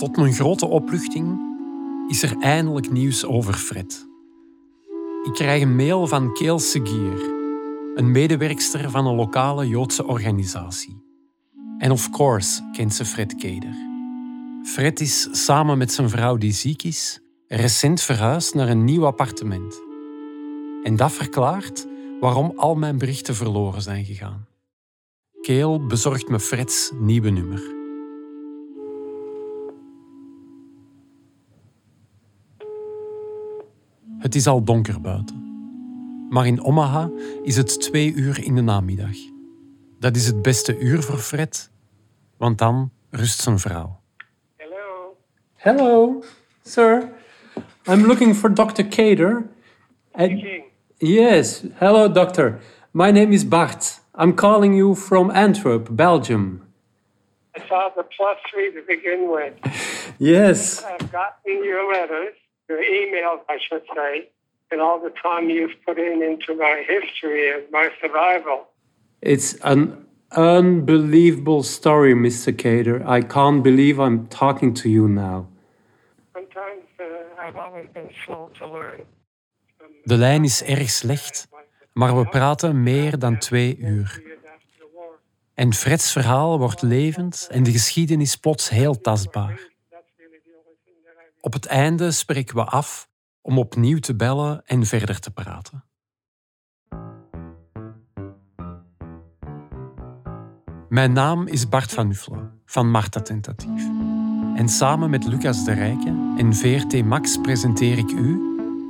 Tot mijn grote opluchting is er eindelijk nieuws over Fred. Ik krijg een mail van Keel Seguier, een medewerkster van een lokale Joodse organisatie. En of course kent ze Fred Keder. Fred is samen met zijn vrouw die ziek is, recent verhuisd naar een nieuw appartement. En dat verklaart waarom al mijn berichten verloren zijn gegaan. Keel bezorgt me Freds nieuwe nummer. Het is al donker buiten. Maar in Omaha is het twee uur in de namiddag. Dat is het beste uur voor Fred, want dan rust zijn vrouw. Hello. Hello, sir. I'm looking for Dr. Kader. And King. yes, hello, doctor. My name is Bart. I'm calling you from Antwerp, Belgium. I saw the plus three to begin with. Yes. I've gotten your letters, your emails, I should say, and all the time you've put in into my history and my survival. It's an unbelievable story, Mr. Kader. I can't believe I'm talking to you now. Sometimes uh, I've always been slow to learn. De lijn is erg slecht, maar we praten meer dan twee uur. En Freds verhaal wordt levend en de geschiedenis plots heel tastbaar. That's really the only thing that I Op het einde spreken we af om opnieuw te bellen en verder te praten. Mijn naam is Bart van Nuffelen van Marta Tentatief. En samen met Lucas de Rijken en VRT Max presenteer ik u,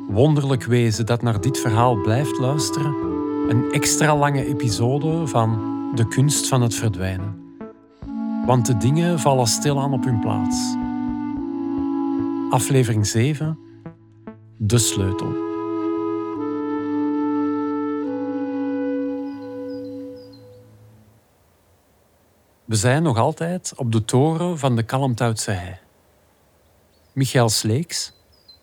wonderlijk wezen dat naar dit verhaal blijft luisteren, een extra lange episode van De kunst van het verdwijnen. Want de dingen vallen stilaan op hun plaats. Aflevering 7. De sleutel. We zijn nog altijd op de toren van de Kalmthoutse hei. Michael Sleeks,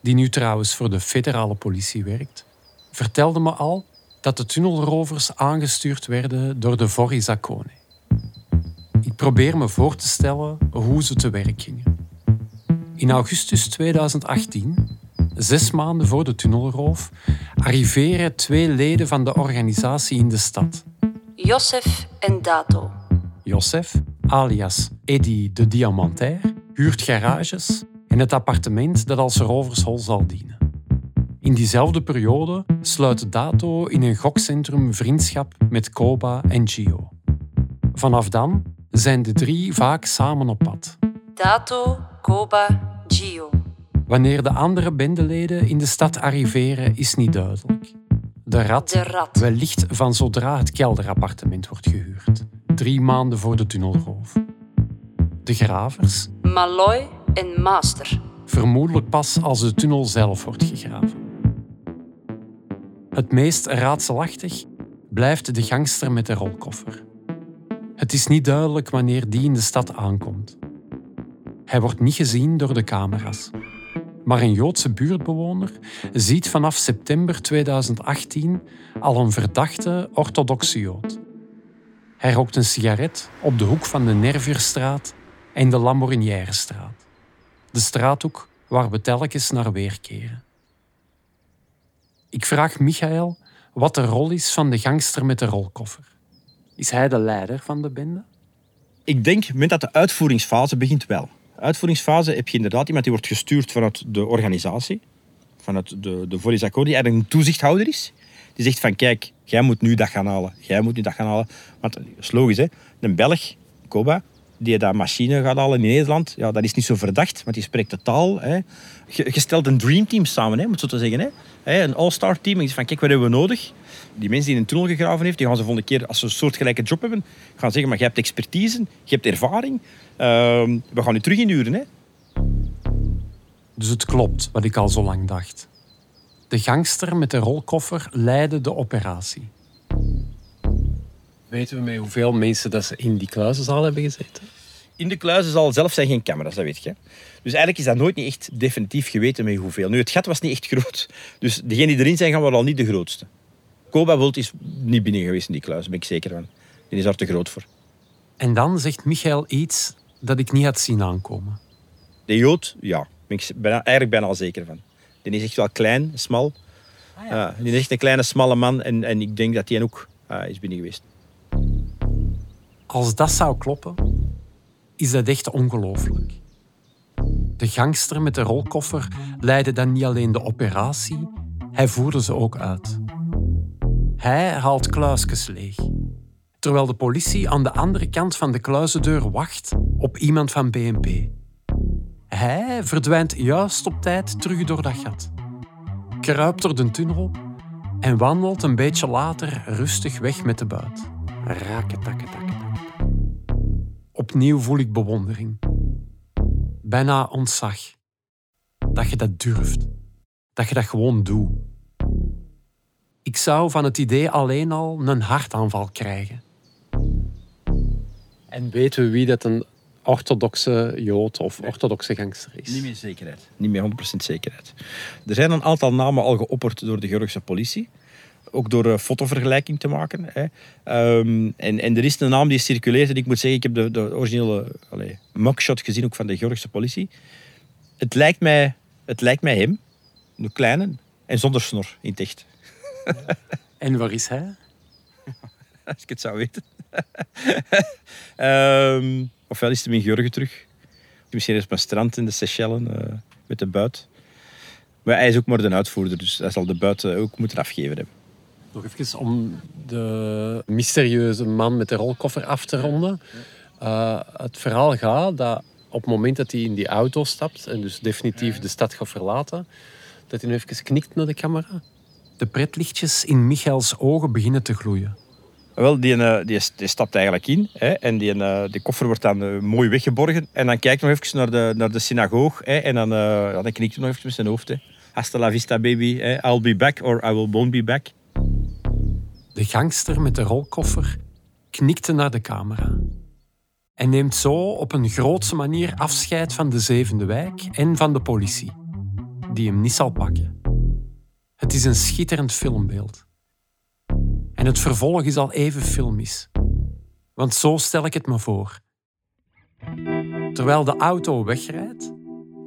die nu trouwens voor de federale politie werkt, vertelde me al dat de tunnelrovers aangestuurd werden door de Vorri. Ik probeer me voor te stellen hoe ze te werk gingen. In augustus 2018, zes maanden voor de tunnelroof, arriveren twee leden van de organisatie in de stad. Josef en Dato. Josef, alias Eddy de Diamantair, huurt garages en het appartement dat als rovershol zal dienen. In diezelfde periode sluit Dato in een gokcentrum vriendschap met Koba en Gio. Vanaf dan zijn de drie vaak samen op pad. Dato, Koba. Wanneer de andere bendeleden in de stad arriveren, is niet duidelijk. De rat, De rat. wellicht van zodra het kelderappartement wordt gehuurd. Drie maanden voor de tunnelroof. De gravers, Malloy en Master. vermoedelijk pas als de tunnel zelf wordt gegraven. Het meest raadselachtig blijft de gangster met de rolkoffer. Het is niet duidelijk wanneer die in de stad aankomt. Hij wordt niet gezien door de camera's. Maar een Joodse buurtbewoner ziet vanaf september 2018 al een verdachte orthodoxe Jood. Hij rookt een sigaret op de hoek van de Nervierstraat en de Lamborghinièrestraat. De straathoek waar we telkens naar weerkeren. Ik vraag Michael wat de rol is van de gangster met de rolkoffer. Is hij de leider van de bende? Ik denk, dat de uitvoeringsfase begint, wel. Uitvoeringsfase heb je inderdaad iemand die wordt gestuurd vanuit de organisatie, vanuit de, de die eigenlijk een toezichthouder is. Die zegt van, kijk, jij moet nu dat gaan halen. Jij moet nu dat gaan halen. Want dat is logisch, hè. Een Belg, Koba, die dat machine gaat halen in Nederland, ja, dat is niet zo verdacht, want die spreekt de taal. Hè. Je, je stelt een dreamteam samen, hè, om het zo te zeggen. Hè. Hè, Een all-star team. En je zegt van, kijk, wat hebben we nodig? Die mensen die een tunnel gegraven heeft, die gaan ze de volgende keer, als ze een soortgelijke job hebben, gaan zeggen, maar je hebt expertise, je hebt ervaring. Ehm, we gaan u terug inhuren. Hè. Dus het klopt wat ik al zo lang dacht. De gangster met de rolkoffer leidde de operatie. Weten we met hoeveel mensen dat ze in die kluizenzaal hebben gezeten? In de kluizen zal zelf zijn geen camera's, dat weet je. Dus eigenlijk is dat nooit niet echt definitief geweten met hoeveel. Nu, het gat was niet echt groot. Dus degenen die erin zijn, gaan wel al niet de grootste. Koba Wild is niet binnen geweest in die kluis, daar ben ik zeker van. Die is daar te groot voor. En dan zegt Michael iets dat ik niet had zien aankomen. De Jood, ja. Daar ben ik bijna, eigenlijk bijna al zeker van. Die is echt wel klein, smal. Ja, die is echt een kleine, smalle man. En, en ik denk dat hij ook eh, is binnen geweest. Als dat zou kloppen, is dat echt ongelooflijk. De gangster met de rolkoffer leidde dan niet alleen de operatie, hij voerde ze ook uit. Hij haalt kluisjes leeg, terwijl de politie aan de andere kant van de kluizendeur wacht op iemand van BNP. Hij verdwijnt juist op tijd terug door dat gat, kruipt door de tunnel en wandelt een beetje later rustig weg met de buit. Raketaketak. Opnieuw voel ik bewondering. Bijna ontzag. Dat je dat durft. Dat je dat gewoon doet. Ik zou van het idee alleen al een hartaanval krijgen. En weten we wie dat een orthodoxe jood of orthodoxe gangster is? Niet meer zekerheid. Niet meer 100% zekerheid. Er zijn een aantal namen al geopperd door de Georgische politie. Ook door een fotovergelijking te maken. Hè. Ehm, en, en er is een naam die circuleert. En ik moet zeggen, ik heb de, de originele allez, mugshot gezien ook van de Georgische politie. Het lijkt mij, het lijkt mij hem. Een kleine. En zonder snor in het echt. En waar is hij? Als ik het zou weten. Ehm, ofwel is hij in Georgië terug. Misschien is op een strand in de Seychellen eh, met de buit. Maar hij is ook maar de uitvoerder, dus hij zal de buit eh, ook moeten afgeven hebben. Nog even om de mysterieuze man met de rolkoffer af te ronden. Uh, het verhaal gaat dat op het moment dat hij in die auto stapt en dus definitief de stad gaat verlaten, dat hij nu even knikt naar de camera. De pretlichtjes in Michaels ogen beginnen te gloeien. Wel, die, eh, die, die stapt eigenlijk in hè, en die, eh, die koffer wordt dan eh, mooi weggeborgen. En dan kijkt hij nog even naar de, naar de synagoog hè, en dan, uh, ja, dan knikt hij nog even met zijn hoofd. Hè. Hasta la vista, baby. Hè. I'll be back or I will won't be back. De gangster met de rolkoffer knikte naar de camera. En neemt zo op een grootse manier afscheid van de zevende wijk en van de politie, die hem niet zal pakken. Het is een schitterend filmbeeld. En het vervolg is al even filmisch. Want zo stel ik het me voor. Terwijl de auto wegrijdt,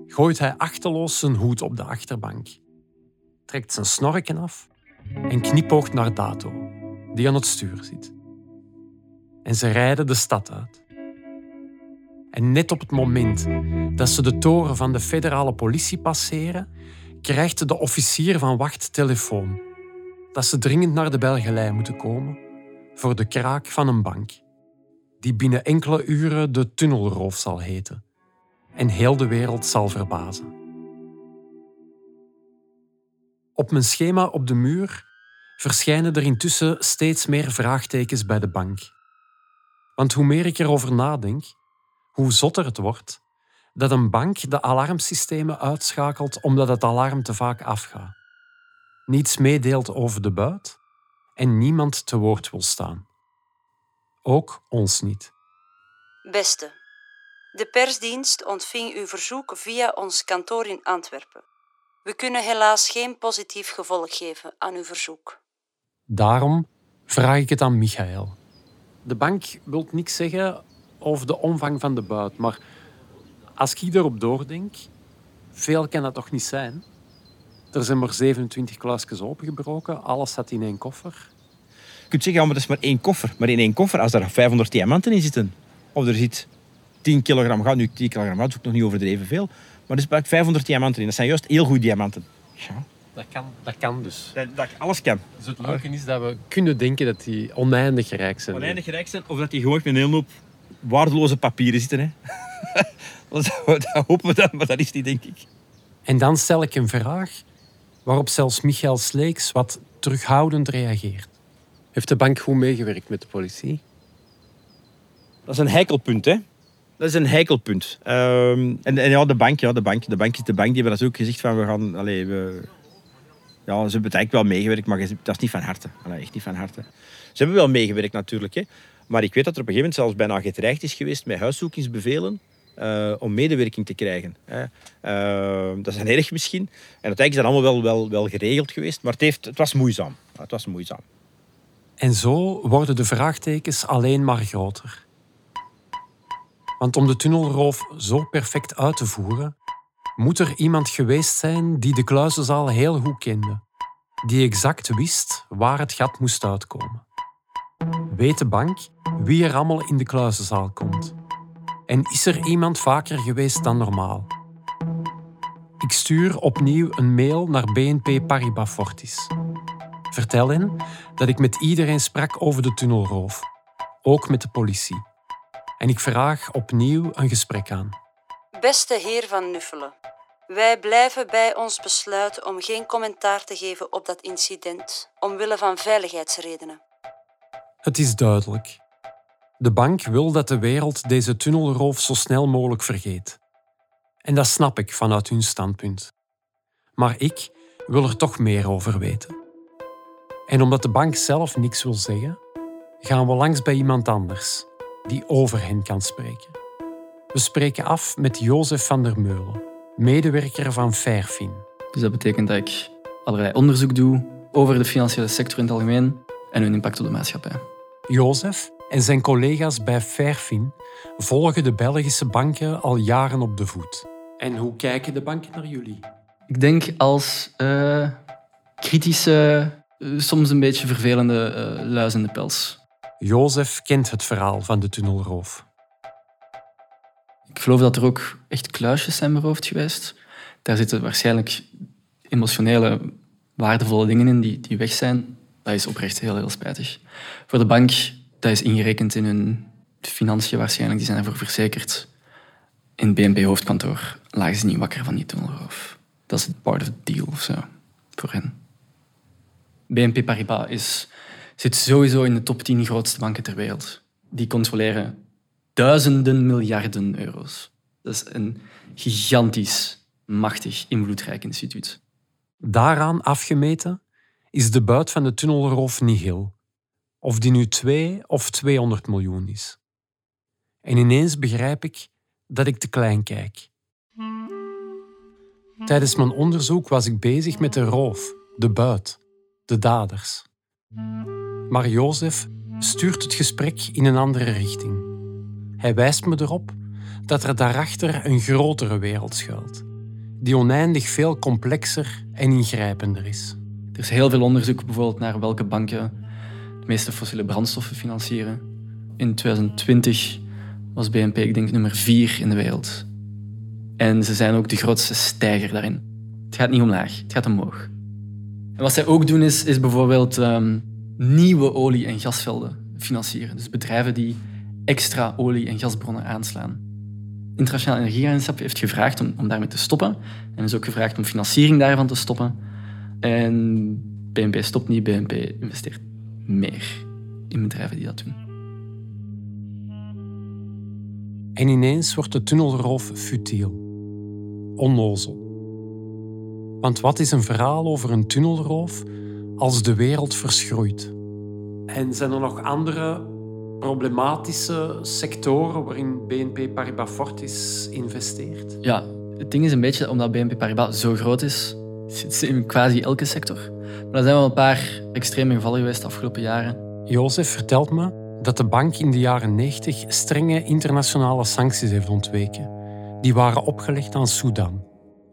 gooit hij achteloos zijn hoed op de achterbank, trekt zijn snorken af en knipoogt naar Dato, die aan het stuur zit. En ze rijden de stad uit. En net op het moment dat ze de toren van de federale politie passeren, krijgt de officier van wacht telefoon dat ze dringend naar de Belgelei moeten komen voor de kraak van een bank, die binnen enkele uren de tunnelroof zal heten en heel de wereld zal verbazen. Op mijn schema op de muur verschijnen er intussen steeds meer vraagtekens bij de bank. Want hoe meer ik erover nadenk, hoe zotter het wordt dat een bank de alarmsystemen uitschakelt omdat het alarm te vaak afgaat niets meedeelt over de buit en niemand te woord wil staan. Ook ons niet. Beste, de persdienst ontving uw verzoek via ons kantoor in Antwerpen. We kunnen helaas geen positief gevolg geven aan uw verzoek. Daarom vraag ik het aan Michael. De bank wil niks zeggen over de omvang van de buit, maar als ik erop doordenk, veel kan dat toch niet zijn? Er zijn maar 27 kluisjes opengebroken. Alles zat in één koffer. Je kunt zeggen, ja, maar dat is maar één koffer. Maar in één koffer, als er 500 diamanten in zitten, of er zit 10 kilogram goud, nu 10 kilogram goud is ook nog niet overdreven veel, maar er zitten 500 diamanten in. Dat zijn juist heel goede diamanten. Ja. Dat kan, dat kan dus. Dat, dat alles kan. Dus het leuke is dat we kunnen denken dat die oneindig rijk zijn. Oneindig rijk zijn, of dat die gewoon met een hele hoop waardeloze papieren zitten. Hè. dat, dat hopen we dan, maar dat is niet, denk ik. En dan stel ik een vraag waarop zelfs Michael Sleeks wat terughoudend reageert. Heeft de bank goed meegewerkt met de politie? Dat is een heikelpunt, hè? Dat is een heikelpunt. Um, en, en, ja, de bank, ja, de bank, de bank is de bank. Die hebben dat ook gezegd van we gaan, allez, we, ja, ze hebben eigenlijk wel meegewerkt, maar dat is niet van harte. Echt niet van harte. Ze hebben wel meegewerkt natuurlijk, hè. Maar ik weet dat er op een gegeven moment zelfs bijna gedreigd is geweest met huiszoekingsbevelen uh, om medewerking te krijgen. Hè. Uh, dat is een erg misschien. En uiteindelijk is dat allemaal wel, wel, wel geregeld geweest, maar het, heeft, het was moeizaam. Het was moeizaam. En zo worden de vraagtekens alleen maar groter. Want om de tunnelroof zo perfect uit te voeren, moet er iemand geweest zijn die de kluizenzaal heel goed kende, die exact wist waar het gat moest uitkomen. Weet de bank wie er allemaal in de kluizenzaal komt? En is er iemand vaker geweest dan normaal? Ik stuur opnieuw een mail naar BNP Paribas Fortis. Vertel hen dat ik met iedereen sprak over de tunnelroof, ook met de politie. En ik vraag opnieuw een gesprek aan. Beste heer Van Nuffelen, wij blijven bij ons besluit om geen commentaar te geven op dat incident, omwille van veiligheidsredenen. Het is duidelijk. De bank wil dat de wereld deze tunnelroof zo snel mogelijk vergeet. En dat snap ik vanuit hun standpunt. Maar ik wil er toch meer over weten. En omdat de bank zelf niks wil zeggen, gaan we langs bij iemand anders die over hen kan spreken. We spreken af met Jozef van der Meulen, medewerker van Fairfin. Dus dat betekent dat ik allerlei onderzoek doe over de financiële sector in het algemeen en hun impact op de maatschappij. Jozef en zijn collega's bij Fairfin volgen de Belgische banken al jaren op de voet. En hoe kijken de banken naar jullie? Ik denk als uh, kritische, uh, soms een beetje vervelende uh, luis in de pels. Jozef kent het verhaal van de tunnelroof. Ik geloof dat er ook echt kluisjes zijn beroofd geweest. Daar zitten waarschijnlijk emotionele, waardevolle dingen in die, die weg zijn. Dat is oprecht heel, heel spijtig. Voor de bank, dat is ingerekend in hun financiën waarschijnlijk. Die zijn ervoor verzekerd. In BNP-hoofdkantoor lagen ze niet wakker van die tunnelroof. Dat is part of the deal of zo, voor hen. BNP Paribas is, zit sowieso in de top 10 grootste banken ter wereld. Die controleren duizenden miljarden euro's. Dat is een gigantisch, machtig, invloedrijk instituut. Daaraan afgemeten is de buit van de tunnelroof niet heel. Of die nu 2 of 200 miljoen is. En ineens begrijp ik dat ik te klein kijk. Tijdens mijn onderzoek was ik bezig met de roof, de buit, de daders. Maar Jozef stuurt het gesprek in een andere richting. Hij wijst me erop dat er daarachter een grotere wereld schuilt, die oneindig veel complexer en ingrijpender is. Er is heel veel onderzoek bijvoorbeeld naar welke banken de meeste fossiele brandstoffen financieren. In 2020 was BNP, ik denk, nummer vier in de wereld. En ze zijn ook de grootste stijger daarin. Het gaat niet omlaag, het gaat omhoog. En wat zij ook doen is, is bijvoorbeeld um, nieuwe olie- en gasvelden financieren. Dus bedrijven die extra olie- en gasbronnen aanslaan. Internationaal Energieagentschap heeft gevraagd om, om daarmee te stoppen. En is ook gevraagd om financiering daarvan te stoppen. En BNP stopt niet, BNP investeert meer in bedrijven die dat doen. En ineens wordt de tunnelroof futiel. Onnozel. Want wat is een verhaal over een tunnelroof als de wereld verschroeit? En zijn er nog andere problematische sectoren waarin BNP Paribas Fortis investeert? Ja, het ding is een beetje, omdat BNP Paribas zo groot is, zit ze in quasi elke sector. Maar er zijn wel een paar extreme gevallen geweest de afgelopen jaren. Jozef vertelt me dat de bank in de jaren 90 strenge internationale sancties heeft ontweken. Die waren opgelegd aan Sudan,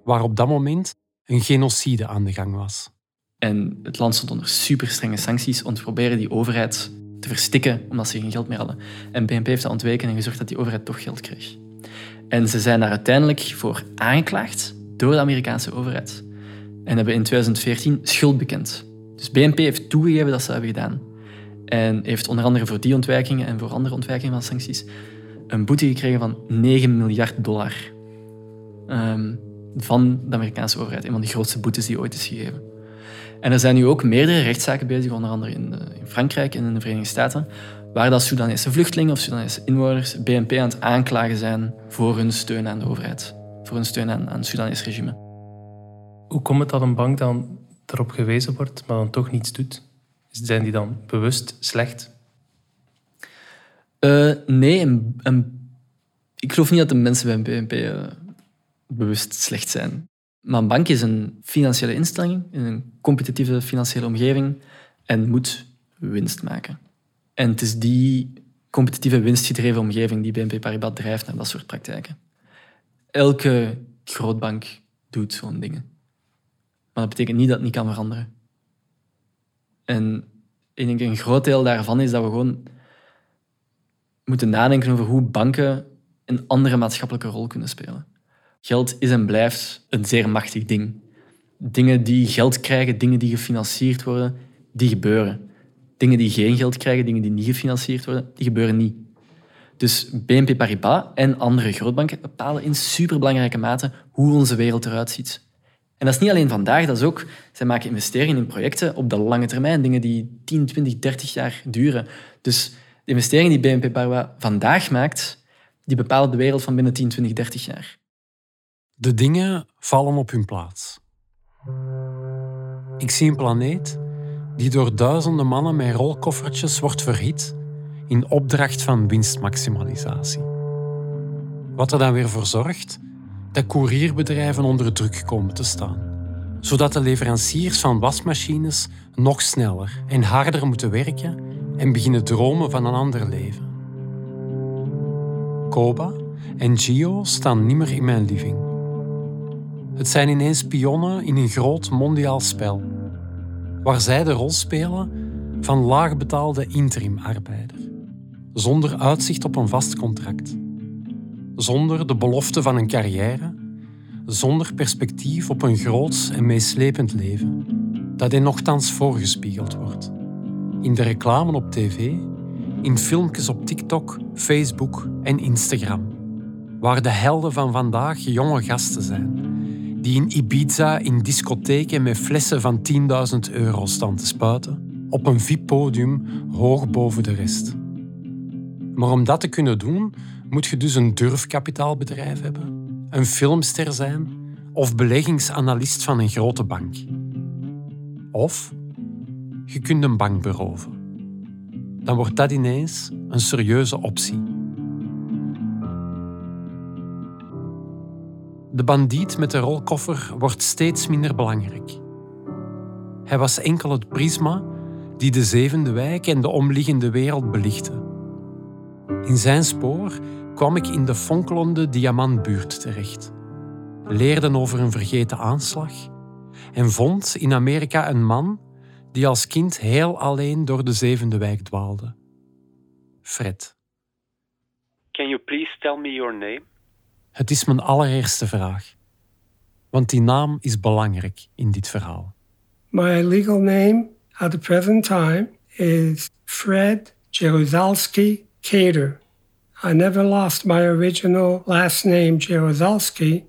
waar op dat moment een genocide aan de gang was. En het land stond onder super strenge sancties om te proberen die overheid te verstikken omdat ze geen geld meer hadden. En BNP heeft dat ontweken en gezorgd dat die overheid toch geld kreeg. En ze zijn daar uiteindelijk voor aangeklaagd door de Amerikaanse overheid. En hebben in 2014 schuld bekend. Dus BNP heeft toegegeven dat ze dat hebben gedaan. En heeft onder andere voor die ontwijkingen en voor andere ontwijkingen van sancties een boete gekregen van 9 miljard dollar. Um, van de Amerikaanse overheid. Een van de grootste boetes die ooit is gegeven. En er zijn nu ook meerdere rechtszaken bezig, onder andere in, de, in Frankrijk en in de Verenigde Staten, waar dat Soedanese vluchtelingen of Soedanese inwoners BNP aan het aanklagen zijn voor hun steun aan de overheid, voor hun steun aan, aan het Soedanese regime. Hoe komt het dat een bank dan erop gewezen wordt, maar dan toch niets doet? Zijn die dan bewust slecht? Uh, nee, ik geloof niet dat de mensen bij BNP uh, bewust slecht zijn. Maar een bank is een financiële instelling in een competitieve financiële omgeving en moet winst maken. En het is die competitieve winstgedreven omgeving die BNP Paribas drijft naar dat soort praktijken. Elke grootbank doet zo'n dingen. Maar dat betekent niet dat het niet kan veranderen. En ik denk een groot deel daarvan is dat we gewoon moeten nadenken over hoe banken een andere maatschappelijke rol kunnen spelen. Geld is en blijft een zeer machtig ding. Dingen die geld krijgen, dingen die gefinancierd worden, die gebeuren. Dingen die geen geld krijgen, dingen die niet gefinancierd worden, die gebeuren niet. Dus BNP Paribas en andere grootbanken bepalen in superbelangrijke mate hoe onze wereld eruit ziet. En dat is niet alleen vandaag, dat is ook... Zij maken investeringen in projecten op de lange termijn, dingen die 10, 20, 30 jaar duren. Dus de investeringen die BNP Paribas vandaag maakt, die bepalen de wereld van binnen 10, 20, 30 jaar. De dingen vallen op hun plaats. Ik zie een planeet die door duizenden mannen met rolkoffertjes wordt verhit in opdracht van winstmaximalisatie. Wat er dan weer voor zorgt dat courierbedrijven onder druk komen te staan, zodat de leveranciers van wasmachines nog sneller en harder moeten werken en beginnen dromen van een ander leven. Koba en Gio staan niet meer in mijn living. Het zijn ineens pionnen in een groot mondiaal spel, waar zij de rol spelen van laagbetaalde interimarbeider, zonder uitzicht op een vast contract, zonder de belofte van een carrière, zonder perspectief op een groot en meeslepend leven, dat hen nogthans voorgespiegeld wordt. In de reclame op tv, in filmpjes op TikTok, Facebook en Instagram, waar de helden van vandaag jonge gasten zijn die in Ibiza in discotheken met flessen van 10.000 euro staan te spuiten, op een VIP-podium hoog boven de rest. Maar om dat te kunnen doen, moet je dus een durfkapitaalbedrijf hebben, een filmster zijn of beleggingsanalist van een grote bank. Of je kunt een bank beroven. Dan wordt dat ineens een serieuze optie. De bandiet met de rolkoffer wordt steeds minder belangrijk. Hij was enkel het prisma die de zevende wijk en de omliggende wereld belichtte. In zijn spoor kwam ik in de fonkelende diamantbuurt terecht, leerde over een vergeten aanslag en vond in Amerika een man die als kind heel alleen door de zevende wijk dwaalde. Fred. Can you please tell me your name? Het is mijn allereerste vraag. Want die naam is belangrijk in dit verhaal. My legal name at the present time is Fred Jaruzelski Cater. I never lost my original last name Jaruzelski,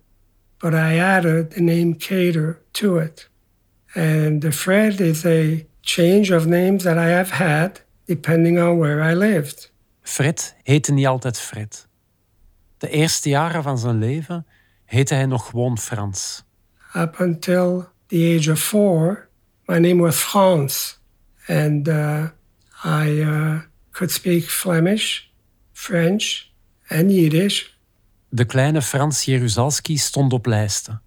but I added the name Cater to it. And the Fred is a change of names that I have had depending on where I lived. Fred heette niet altijd Fred. De eerste jaren van zijn leven heette hij nog gewoon Frans. Up until the age of four, my name was Frans. And uh, I uh, could speak Flemish, French and Yiddish. De kleine Frans Jeruzalski stond op lijsten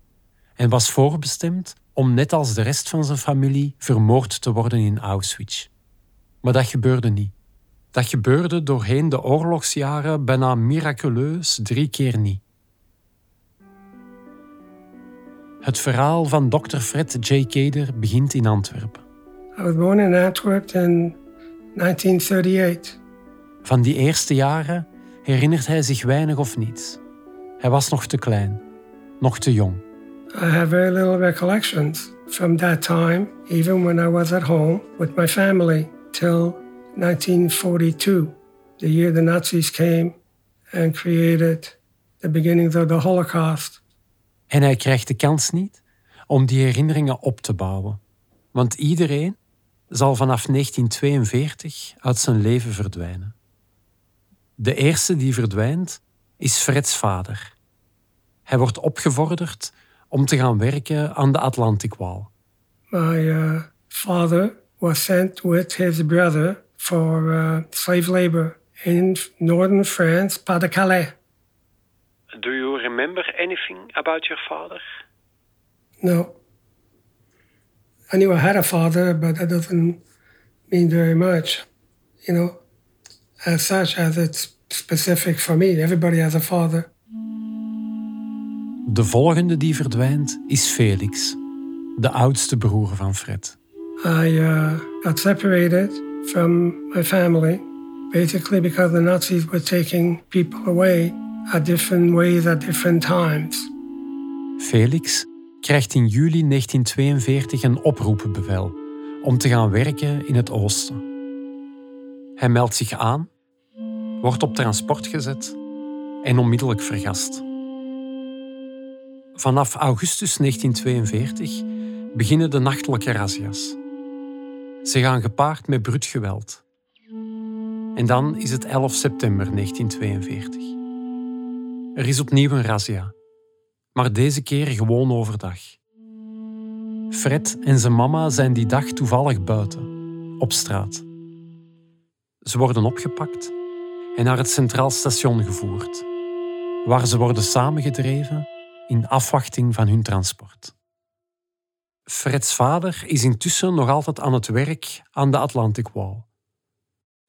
en was voorbestemd om net als de rest van zijn familie vermoord te worden in Auschwitz. Maar dat gebeurde niet. Dat gebeurde doorheen de oorlogsjaren bijna miraculeus drie keer niet. Het verhaal van Dr. Fred J. Kader begint in Antwerpen. I was born in Antwerp in 1938. Van die eerste jaren herinnert hij zich weinig of niets. Hij was nog te klein, nog te jong. I have very little recollections from that time, even when I was at home with my family, till 1942, the year the Nazis came and created the beginnings of the Holocaust. En hij krijgt de kans niet om die herinneringen op te bouwen. Want iedereen zal vanaf 1942 uit zijn leven verdwijnen. De eerste die verdwijnt is Freds vader. Hij wordt opgevorderd om te gaan werken aan de Atlantikwall. My uh, father was sent with his brother for uh, slave labor in northern France, Pas-de-Calais. Do you remember anything about your father? No. I knew I had a father, but that doesn't mean very much. You know, as such as it's specific for me. Everybody has a father. De volgende die verdwijnt is Felix, de oudste broer van Fred. I uh, got separated from my family, basically because the Nazis were taking people away at different ways at different times. Felix krijgt in juli 1942 een oproepenbevel om te gaan werken in het oosten. Hij meldt zich aan, wordt op transport gezet en onmiddellijk vergast. Vanaf augustus 1942 beginnen de nachtelijke razzia's. Ze gaan gepaard met bruut geweld. En dan is het 11 september 1942. Er is opnieuw een razzia, maar deze keer gewoon overdag. Fred en zijn mama zijn die dag toevallig buiten, op straat. Ze worden opgepakt en naar het Centraal Station gevoerd, waar ze worden samengedreven in afwachting van hun transport. Freds vader is intussen nog altijd aan het werk aan de Atlantic Wall.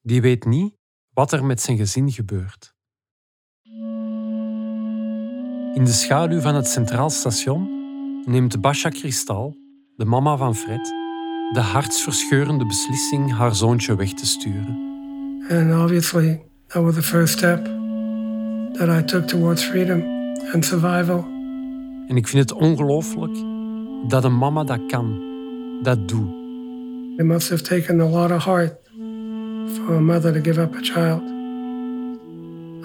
Die weet niet wat er met zijn gezin gebeurt. In de schaduw van het Centraal Station neemt Basha Kristal, de mama van Fred, de hartsverscheurende beslissing haar zoontje weg te sturen. And obviously, that was the first step that I took towards freedom and survival. En ik vind het ongelooflijk dat een mama dat kan, dat doet. It must have taken a lot of heart for a mother to give up a child.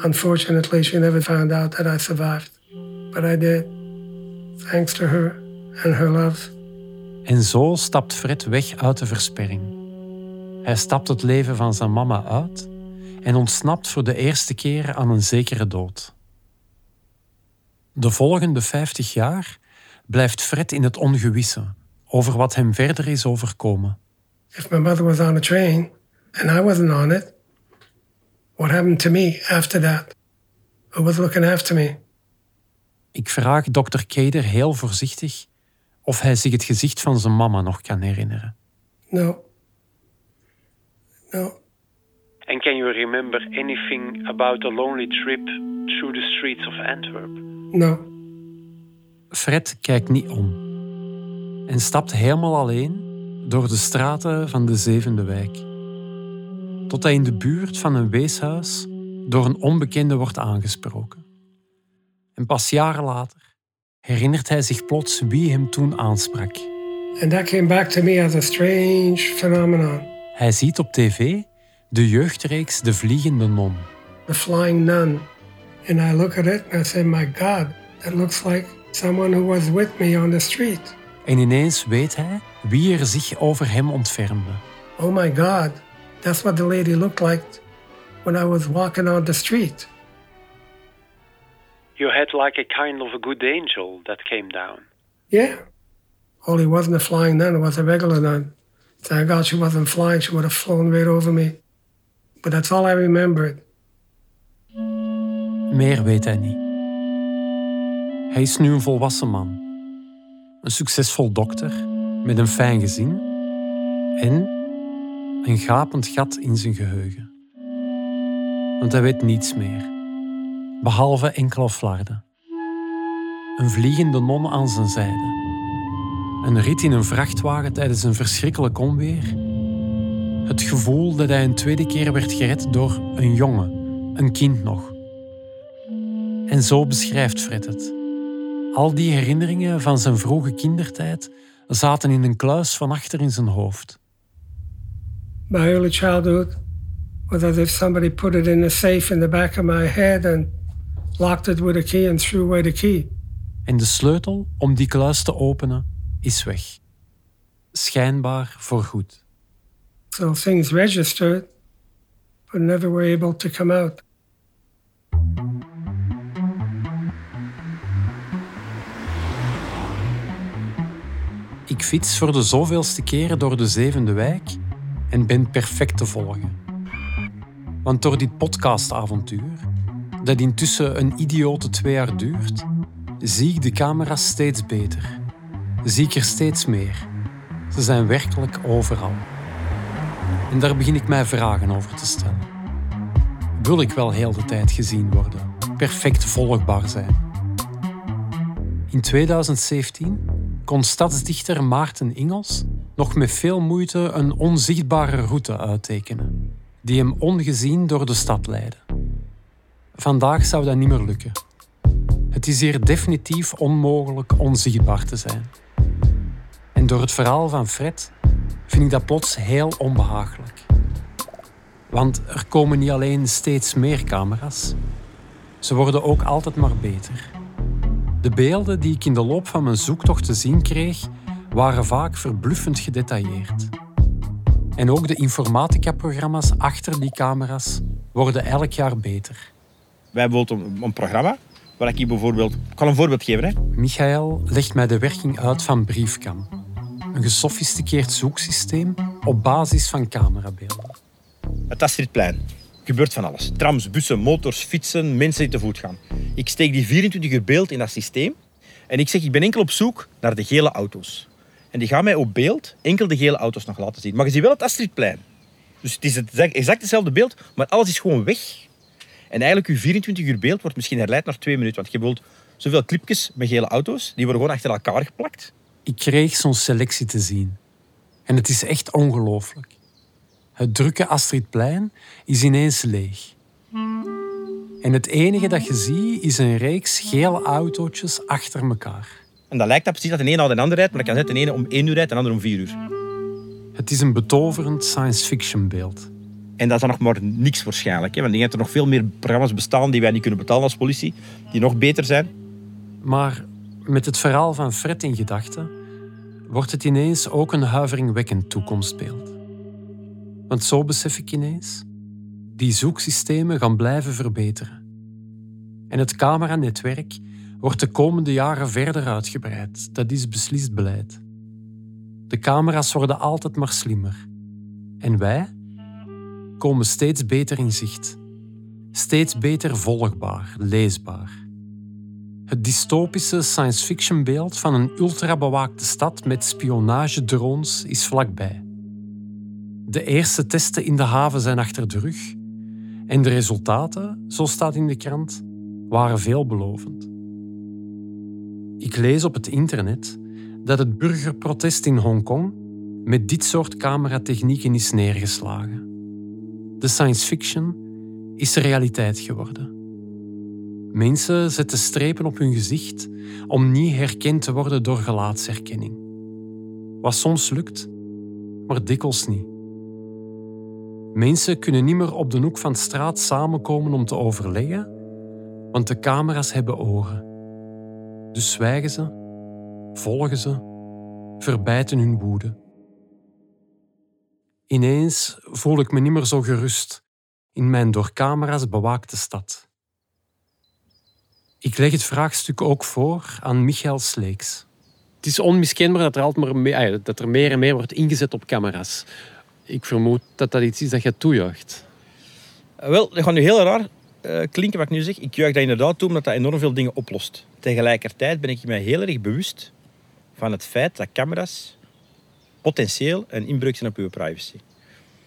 Unfortunately, she never found out that I survived, but I did, thanks to her and her love. En zo stapt Fred weg uit de versperring. Hij stapt het leven van zijn mama uit en ontsnapt voor de eerste keer aan een zekere dood. De volgende 50 jaar blijft Fred in het ongewisse over wat hem verder is overkomen. If my mother was on a train and I wasn't on it, what happened to me after that? Who was looking after me? Ik vraag dokter Keder heel voorzichtig of hij zich het gezicht van zijn mama nog kan herinneren. No. No. And can you remember anything about the lonely trip through the streets of Antwerp? No. Fred kijkt niet om en stapt helemaal alleen door de straten van de zevende wijk. Tot hij in de buurt van een weeshuis door een onbekende wordt aangesproken. En pas jaren later herinnert hij zich plots wie hem toen aansprak. And that came back to me as a strange phenomenon. Hij ziet op tv de jeugdreeks De Vliegende Non. The flying nun. And I look at it and I say, my God, that looks like someone who was with me on the street. En ineens weet hij wie er zich over hem ontfermde. Oh my God, that's what the lady looked like when I was walking on the street. You had like a kind of a good angel that came down. Yeah. Only wasn't a flying nun, it was a regular nun. Thank God she wasn't flying, she would have flown right over me. But that's all I remembered. Meer weet hij niet. Hij is nu een volwassen man. Een succesvol dokter met een fijn gezin en een gapend gat in zijn geheugen. Want hij weet niets meer, behalve enkele flarden. Een vliegende non aan zijn zijde. Een rit in een vrachtwagen tijdens een verschrikkelijk onweer. Het gevoel dat hij een tweede keer werd gered door een jongen, een kind nog. En zo beschrijft Fred het. Al die herinneringen van zijn vroege kindertijd zaten in een kluis van achter in zijn hoofd. My early childhood was as if somebody put it in a safe in the back of my head and locked it with a key and threw away the key. En de sleutel om die kluis te openen is weg. Schijnbaar voorgoed. So things registered, but never were able to come out. Ik fiets voor de zoveelste keren door de zevende wijk en ben perfect te volgen. Want door dit podcastavontuur, dat intussen een idiote twee jaar duurt, zie ik de camera's steeds beter. Zie ik er steeds meer. Ze zijn werkelijk overal. En daar begin ik mij vragen over te stellen. wil ik wel heel de tijd gezien worden, perfect volgbaar zijn. In 2017 kon stadsdichter Maarten Ingels nog met veel moeite een onzichtbare route uittekenen, die hem ongezien door de stad leidde. Vandaag zou dat niet meer lukken. Het is hier definitief onmogelijk onzichtbaar te zijn. En door het verhaal van Fred vind ik dat plots heel onbehagelijk. Want er komen niet alleen steeds meer camera's, ze worden ook altijd maar beter. De beelden die ik in de loop van mijn zoektocht te zien kreeg, waren vaak verbluffend gedetailleerd. En ook de informatica-programma's achter die camera's worden elk jaar beter. Wij hebben bijvoorbeeld een, een programma waar ik je bijvoorbeeld... Ik kan een voorbeeld geven. Hè. Michael legt mij de werking uit van Briefcam. Een gesofisticeerd zoeksysteem op basis van camerabeelden. Het Astridplein. Gebeurt van alles. Trams, bussen, motors, fietsen, mensen die te voet gaan. Ik steek die 24 uur beeld in dat systeem en ik zeg, ik ben enkel op zoek naar de gele auto's. En die gaan mij op beeld enkel de gele auto's nog laten zien. Maar je ziet wel het Astridplein. Dus het is het exact hetzelfde beeld, maar alles is gewoon weg. En eigenlijk, je 24 uur beeld wordt misschien herleid naar twee minuten. Want je wilt zoveel clipjes met gele auto's, die worden gewoon achter elkaar geplakt. Ik kreeg zo'n selectie te zien. En het is echt ongelooflijk. Het drukke Astridplein is ineens leeg. En het enige dat je ziet is een reeks gele autootjes achter elkaar. En dat lijkt dat precies dat de een na de ander rijdt, maar dat kan zijn de ene om één uur rijdt en de ander om vier uur. Het is een betoverend science fiction beeld. En dat is dan nog maar niks waarschijnlijk. Hè? Want ik denk dat er nog veel meer programma's bestaan die wij niet kunnen betalen als politie, die nog beter zijn. Maar met het verhaal van Fred in gedachten wordt het ineens ook een huiveringwekkend toekomstbeeld. Want zo besef ik ineens, die zoeksystemen gaan blijven verbeteren. En het cameranetwerk wordt de komende jaren verder uitgebreid. Dat is beslist beleid. De camera's worden altijd maar slimmer. En wij komen steeds beter in zicht. Steeds beter volgbaar, leesbaar. Het dystopische science fiction beeld van een ultrabewaakte stad met spionagedrones is vlakbij. De eerste testen in de haven zijn achter de rug en de resultaten, zo staat in de krant, waren veelbelovend. Ik lees op het internet dat het burgerprotest in Hongkong met dit soort cameratechnieken is neergeslagen. De science fiction is realiteit geworden. Mensen zetten strepen op hun gezicht om niet herkend te worden door gelaatsherkenning. Wat soms lukt, maar dikwijls niet. Mensen kunnen niet meer op de hoek van de straat samenkomen om te overleggen, want de camera's hebben oren. Dus zwijgen ze, volgen ze, verbijten hun woede. Ineens voel ik me niet meer zo gerust in mijn door camera's bewaakte stad. Ik leg het vraagstuk ook voor aan Michael Sleeks. Het is onmiskenbaar dat er, altijd dat er meer en meer wordt ingezet op camera's. Ik vermoed dat dat iets is dat je toejuicht. Wel, dat gaat nu heel raar uh, klinken wat ik nu zeg. Ik juich dat inderdaad toe omdat dat enorm veel dingen oplost. Tegelijkertijd ben ik mij heel erg bewust van het feit dat camera's potentieel een inbreuk zijn op uw privacy.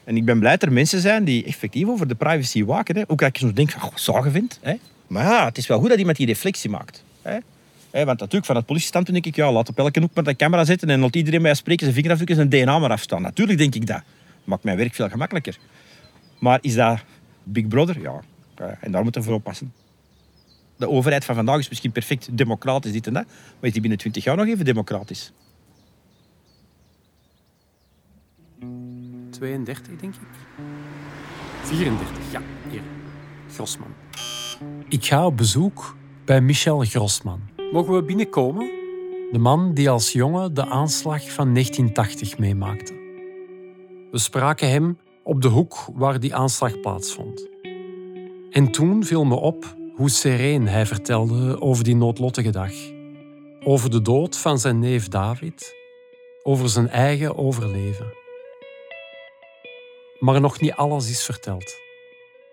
En ik ben blij dat er mensen zijn die effectief over de privacy waken. Hè. Ook dat ik soms denk van, zagen vind. Hè. Maar ja, het is wel goed dat iemand die reflectie maakt. Hè. Hè, want natuurlijk, van het politiestandpunt denk ik, ja, laat op elke hoek met een camera zitten en laat iedereen bij spreken zijn vingerafdruk en zijn DNA maar afstaan. Natuurlijk denk ik dat. Maakt mijn werk veel gemakkelijker. Maar is dat Big Brother? Ja. En daar moeten we voor oppassen. De overheid van vandaag is misschien perfect democratisch, dit en dat. Maar is die binnen 20 jaar nog even democratisch? 32, denk ik. 34, ja, hier. Grossman. Ik ga op bezoek bij Michel Grossman. Mogen we binnenkomen? De man die als jongen de aanslag van 1980 meemaakte. We spraken hem op de hoek waar die aanslag plaatsvond. En toen viel me op hoe sereen hij vertelde over die noodlottige dag. Over de dood van zijn neef David, over zijn eigen overleven. Maar nog niet alles is verteld.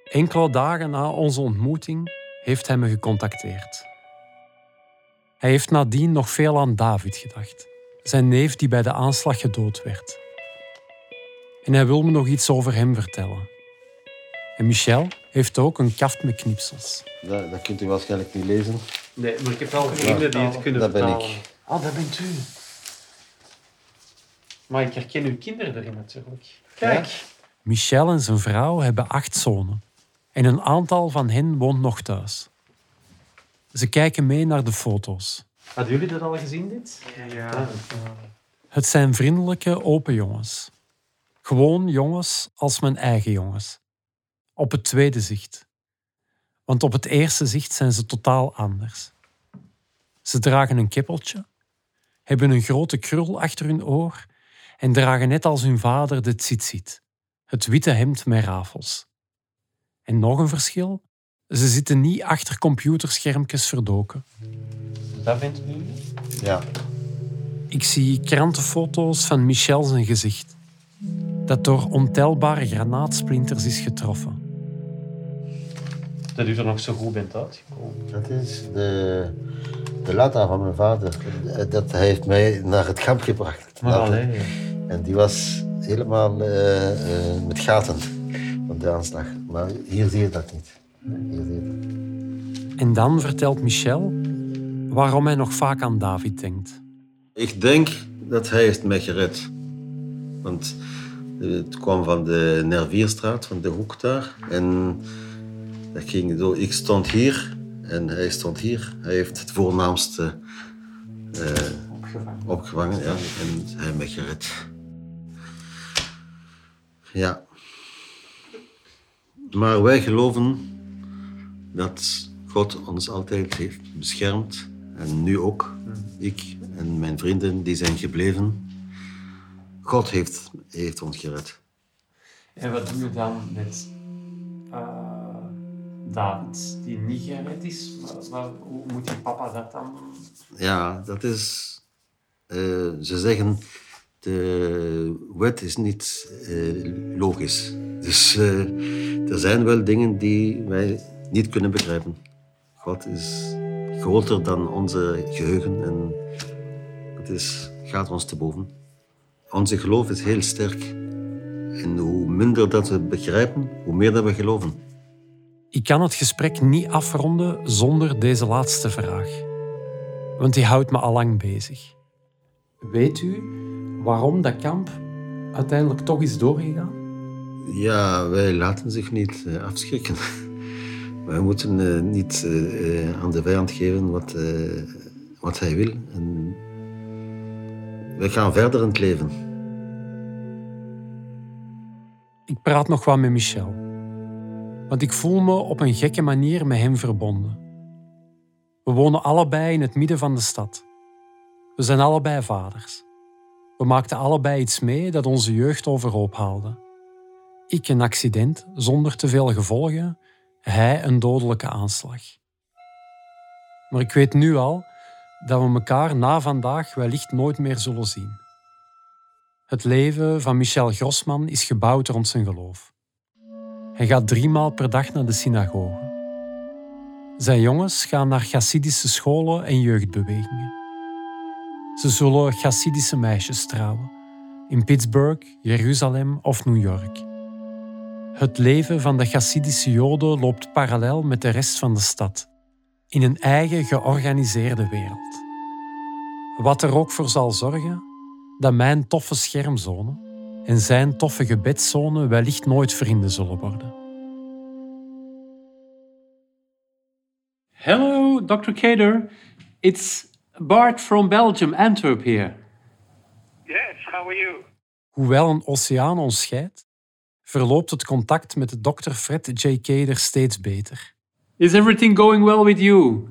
Enkele dagen na onze ontmoeting heeft hij me gecontacteerd. Hij heeft nadien nog veel aan David gedacht, zijn neef die bij de aanslag gedood werd. En hij wil me nog iets over hem vertellen. En Michel heeft ook een kaft met knipsels. Dat, dat kunt u waarschijnlijk niet lezen. Nee, maar ik heb wel vrienden die het kunnen Dat ben vertalen. ik. Ah, dat bent u. Maar ik herken uw kinderen erin natuurlijk. Kijk. Michel en zijn vrouw hebben acht zonen. En een aantal van hen woont nog thuis. Ze kijken mee naar de foto's. Hadden jullie dat al gezien, dit? Ja. Het zijn vriendelijke, open jongens. Gewoon jongens als mijn eigen jongens. Op het tweede zicht. Want op het eerste zicht zijn ze totaal anders. Ze dragen een kippeltje, hebben een grote krul achter hun oor en dragen net als hun vader de tzitzit, het witte hemd met rafels. En nog een verschil, ze zitten niet achter computerschermpjes verdoken. Dat bent u? Ja. Ik zie krantenfoto's van Michel zijn gezicht, dat door ontelbare granaatsplinters is getroffen. Dat u er nog zo goed bent uitgekomen. Dat is de, de Lata van mijn vader. Dat heeft mij naar het kamp gebracht. Maar Later. allee. En die was helemaal eh, eh, met gaten van de aanslag. Maar hier zie je dat niet. Hier zie je dat. En dan vertelt Michel waarom hij nog vaak aan David denkt. Ik denk dat hij heeft mij gered. Want het kwam van de Nervierstraat, van de hoek daar. En dat ging zo, ik stond hier en hij stond hier. Hij heeft het voornaamste eh, opgevangen ja, en hij mij gered. Ja. Maar wij geloven dat God ons altijd heeft beschermd. En nu ook. Ik en mijn vrienden die zijn gebleven. God heeft, heeft ons gered. En wat doe je dan met David, die niet gered is? hoe moet je papa dat dan Ja, dat is... eh, ze zeggen, de wet is niet eh, logisch. Dus er zijn wel dingen die wij niet kunnen begrijpen. God is groter dan onze geheugen en het is, gaat ons te boven. Onze geloof is heel sterk. En hoe minder dat we begrijpen, hoe meer dat we geloven. Ik kan het gesprek niet afronden zonder deze laatste vraag. Want die houdt me al lang bezig. Weet u waarom dat kamp uiteindelijk toch is doorgegaan? Ja, wij laten zich niet eh, afschrikken. Wij moeten eh, niet eh, aan de vijand geven wat, wat hij wil. En wij gaan verder in het leven. Ik praat nog wat met Michel. Want ik voel me op een gekke manier met hem verbonden. We wonen allebei in het midden van de stad. We zijn allebei vaders. We maakten allebei iets mee dat onze jeugd overhoop haalde. Ik een accident zonder te veel gevolgen, hij een dodelijke aanslag. Maar ik weet nu al dat we elkaar na vandaag wellicht nooit meer zullen zien. Het leven van Michel Grossman is gebouwd rond zijn geloof. Hij gaat driemaal per dag naar de synagoge. Zijn jongens gaan naar Chassidische scholen en jeugdbewegingen. Ze zullen Chassidische meisjes trouwen, in Pittsburgh, Jeruzalem of New York. Het leven van de Chassidische Joden loopt parallel met de rest van de stad, in een eigen georganiseerde wereld. Wat er ook voor zal zorgen dat mijn toffe schermzone en zijn toffe gebedszone wellicht nooit vrienden zullen worden. Hello, Dr. Kader. It's Bart from Belgium, Antwerp here. Yes, how are you? Hoewel een oceaan ons scheidt, verloopt het contact met de Dr. Fred J. Kader steeds beter. Is everything going well with you?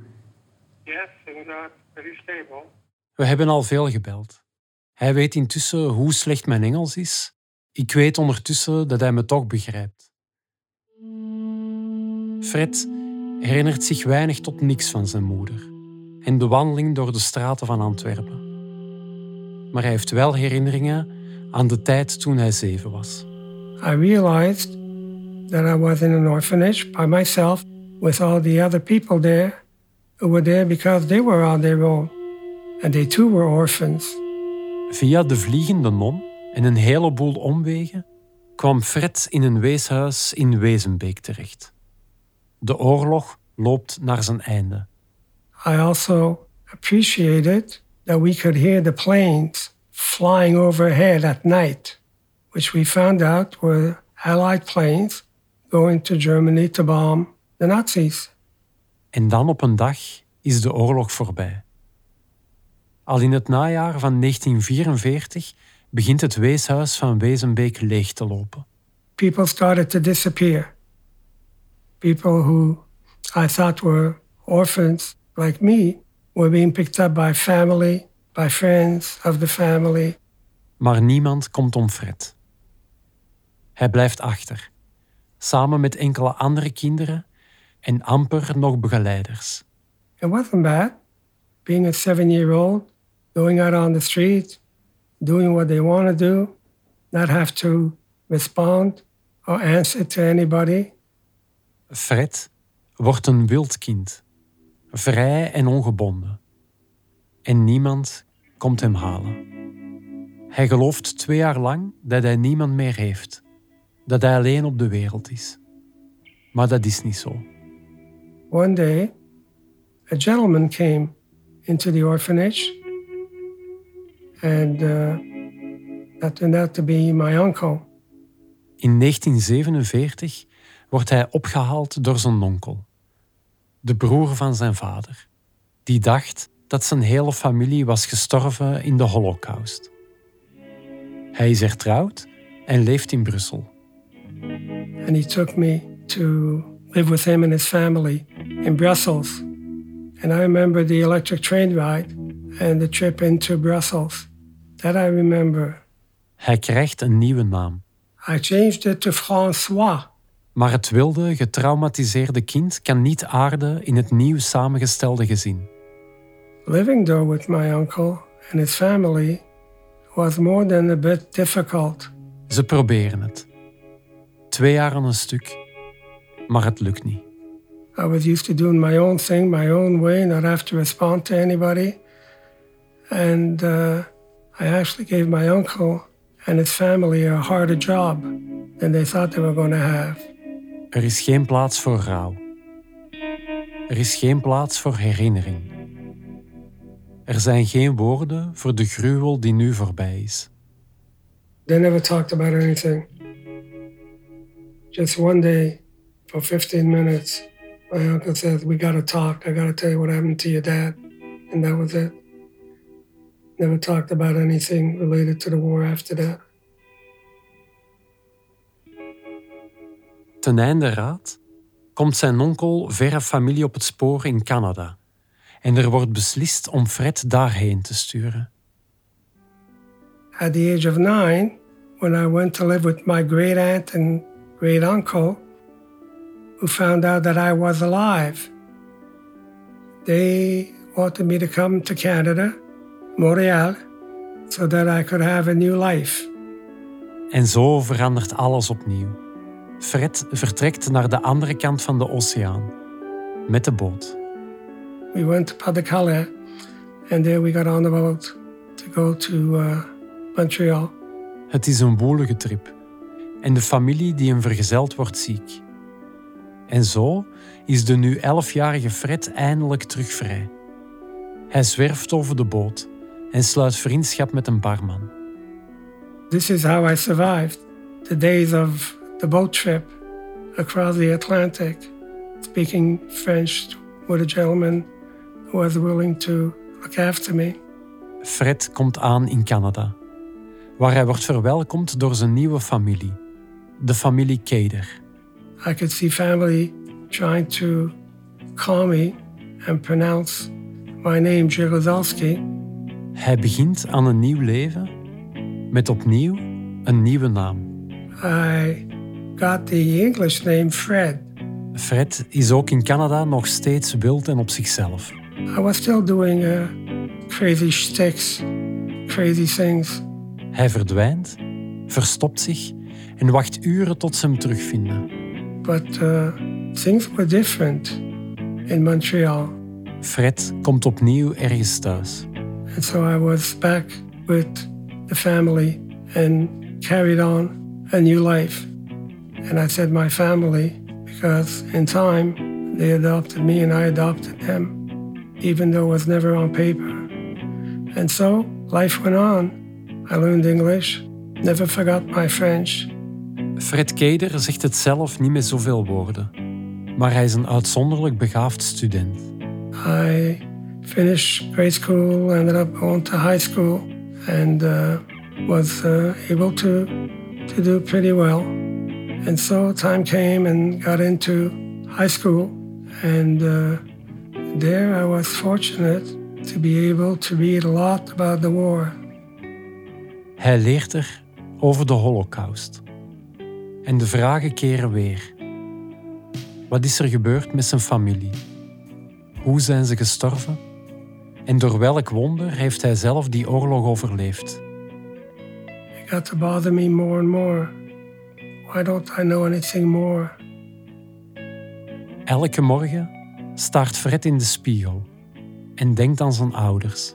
Yes, are pretty stable. We hebben al veel gebeld. Hij weet intussen hoe slecht mijn Engels is. Ik weet ondertussen dat hij me toch begrijpt. Fred herinnert zich weinig tot niks van zijn moeder en de wandeling door de straten van Antwerpen. Maar hij heeft wel herinneringen aan de tijd toen hij zeven was. I realized that I was in an orphanage by myself with all the other people there who were there because they were on their own. And they too were orphans. Via de vliegende non en een heleboel omwegen kwam Fred in een weeshuis in Wezenbeek terecht. De oorlog loopt naar zijn einde. I also appreciated that we could hear the planes flying overhead at night, which we found out were Allied planes going to Germany to bomb the Nazis. En dan op een dag is de oorlog voorbij. Al in het najaar van 1944 begint het weeshuis van Wezenbeek leeg te lopen. People started to disappear. People who I thought were orphans like me were being picked up by family, by friends of the family. Maar niemand komt om Fred. Hij blijft achter, samen met enkele andere kinderen en amper nog begeleiders. It wasn't bad. Being a seven year old, going out on the street, doing what they want to do, not have to respond or answer to anybody. Fred wordt een wild kind, vrij en ongebonden. En niemand komt hem halen. Hij gelooft twee jaar lang dat hij niemand meer heeft, dat hij alleen op de wereld is. Maar dat is niet zo. One day, a gentleman came into the orphanage, and uh, that turned out to be my uncle. In 1947 wordt hij opgehaald door zijn onkel, de broer van zijn vader, die dacht dat zijn hele familie was gestorven in de Holocaust. Hij is hertrouwd en leeft in Brussel. And he took me to live with him and his family in Brussels. And I remember the electric train ride and the trip into Brussels. That I remember. Hij krijgt een nieuwe naam. I changed it to François. Maar het wilde, getraumatiseerde kind kan niet aarden in het nieuw samengestelde gezin. Living there with my uncle and his family was more than a bit difficult. Ze proberen het. Twee jaar aan een stuk, maar het lukt niet. I was used to doing my own thing, my own way, not have to respond to anybody. And uh, I actually gave my uncle and his family a harder job than they thought they were going to have. Er is geen plaats voor rouw. Er is geen plaats voor herinnering. Er zijn geen woorden voor de gruwel die nu voorbij is. They never talked about anything. Just one day, for 15 minutes, my uncle said, We gotta talk. I gotta tell you what happened to your dad. And that was it. Never talked about anything related to the war after that. Ten einde raad komt zijn onkel verre familie op het spoor in Canada. En er wordt beslist om Fred daarheen te sturen. At the age of nine, when I went to live with my great aunt and great uncle, who found out that I was alive, they wanted me to come to Canada, Montreal, so that I could have a new life. En zo verandert alles opnieuw. Fred vertrekt naar de andere kant van de oceaan met de boot. We went to Calais, and there we got on the boat to go to uh, Montreal. Het is een woelige trip en de familie die hem vergezeld wordt ziek. En zo is de nu elfjarige Fred eindelijk terug vrij. Hij zwerft over de boot en sluit vriendschap met een barman. This is how I survived the days of the boat trip across the Atlantic, speaking French with a gentleman who was willing to look after me. Fred komt aan in Canada, waar hij wordt verwelkomd door zijn nieuwe familie, de familie Keder. I could see family trying to call me and pronounce my name, Jagozelski. Hij begint aan een nieuw leven met opnieuw een nieuwe naam. I got the English name Fred. Fred is ook in Canada nog steeds wild en op zichzelf. I was still doing uh, crazy shticks, crazy things. Hij verdwijnt, verstopt zich en wacht uren tot ze hem terugvinden. But uh, things were different in Montreal. Fred komt opnieuw ergens thuis. And so I was back with the family and carried on a new life. And I said my family because in time they adopted me and I adopted them, even though it was never on paper. And so life went on. I learned English, never forgot my French. Fred Keder zegt het zelf niet met zoveel woorden, maar hij is een uitzonderlijk begaafd student. I finished grade school, ended up going to high school, and uh, was uh, able to to do pretty well. And so time came and got into high school, and uh, there I was fortunate to be able to read a lot about the war. Hij leert er over de Holocaust. En de vragen keren weer. Wat is er gebeurd met zijn familie? Hoe zijn ze gestorven? En door welk wonder heeft hij zelf die oorlog overleefd? It got to bother me more and more. Why don't I know anything more? Elke morgen staart Fred in de spiegel en denkt aan zijn ouders.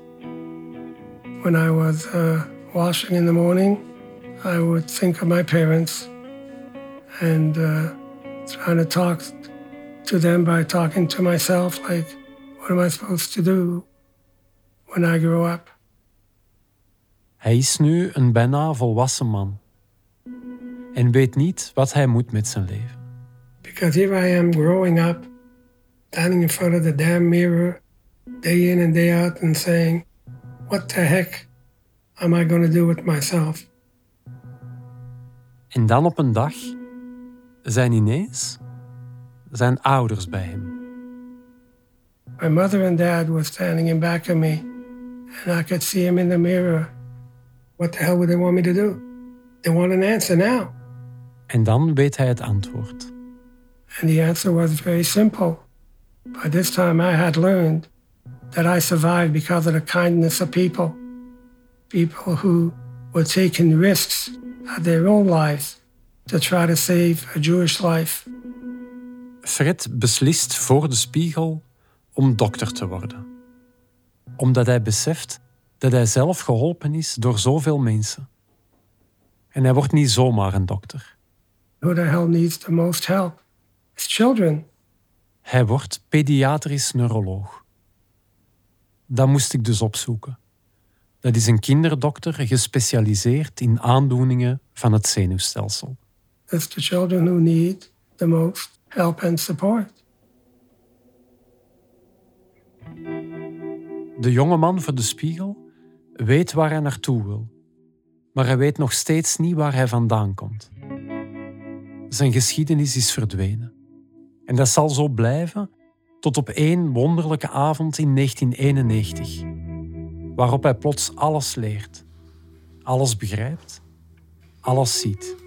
When I was uh, washing in the morning, I would think of my parents and uh, trying to talk to them by talking to myself, like, what am I supposed to do when I grow up? Hij is nu een bijna volwassen man en weet niet wat hij moet met zijn leven. Because here I am growing up, standing in front of the damn mirror, day in and day out, and saying, what the heck am I going to do with myself? En dan op een dag zijn ineens zijn ouders bij hem. My mother and dad were standing in back of me, and I could see him in the mirror. What the hell would they want me to do? They want an answer now. En dan weet hij het antwoord. And the answer was very simple. By this time, I had learned that I survived because of the kindness of people. People who were taking risks of their own lives to try to save a Jewish life. Fred beslist voor de spiegel om dokter te worden. Omdat hij beseft dat hij zelf geholpen is door zoveel mensen. En hij wordt niet zomaar een dokter. Who the hell needs the most help? It's children. Hij wordt pediatrisch neuroloog. Dat moest ik dus opzoeken. Dat is een kinderdokter gespecialiseerd in aandoeningen van het zenuwstelsel. It's the children who need the most help and support. De jonge man voor de spiegel weet waar hij naartoe wil, maar hij weet nog steeds niet waar hij vandaan komt. Zijn geschiedenis is verdwenen. En dat zal zo blijven tot op één wonderlijke avond in 1991, waarop hij plots alles leert, alles begrijpt, alles ziet.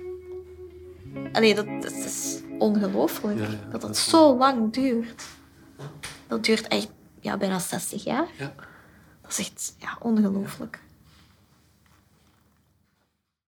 Allee, dat, dat is ongelooflijk. dat het zo lang duurt. Dat duurt echt ja, bijna 60 jaar. Dat is echt ja, ongelooflijk.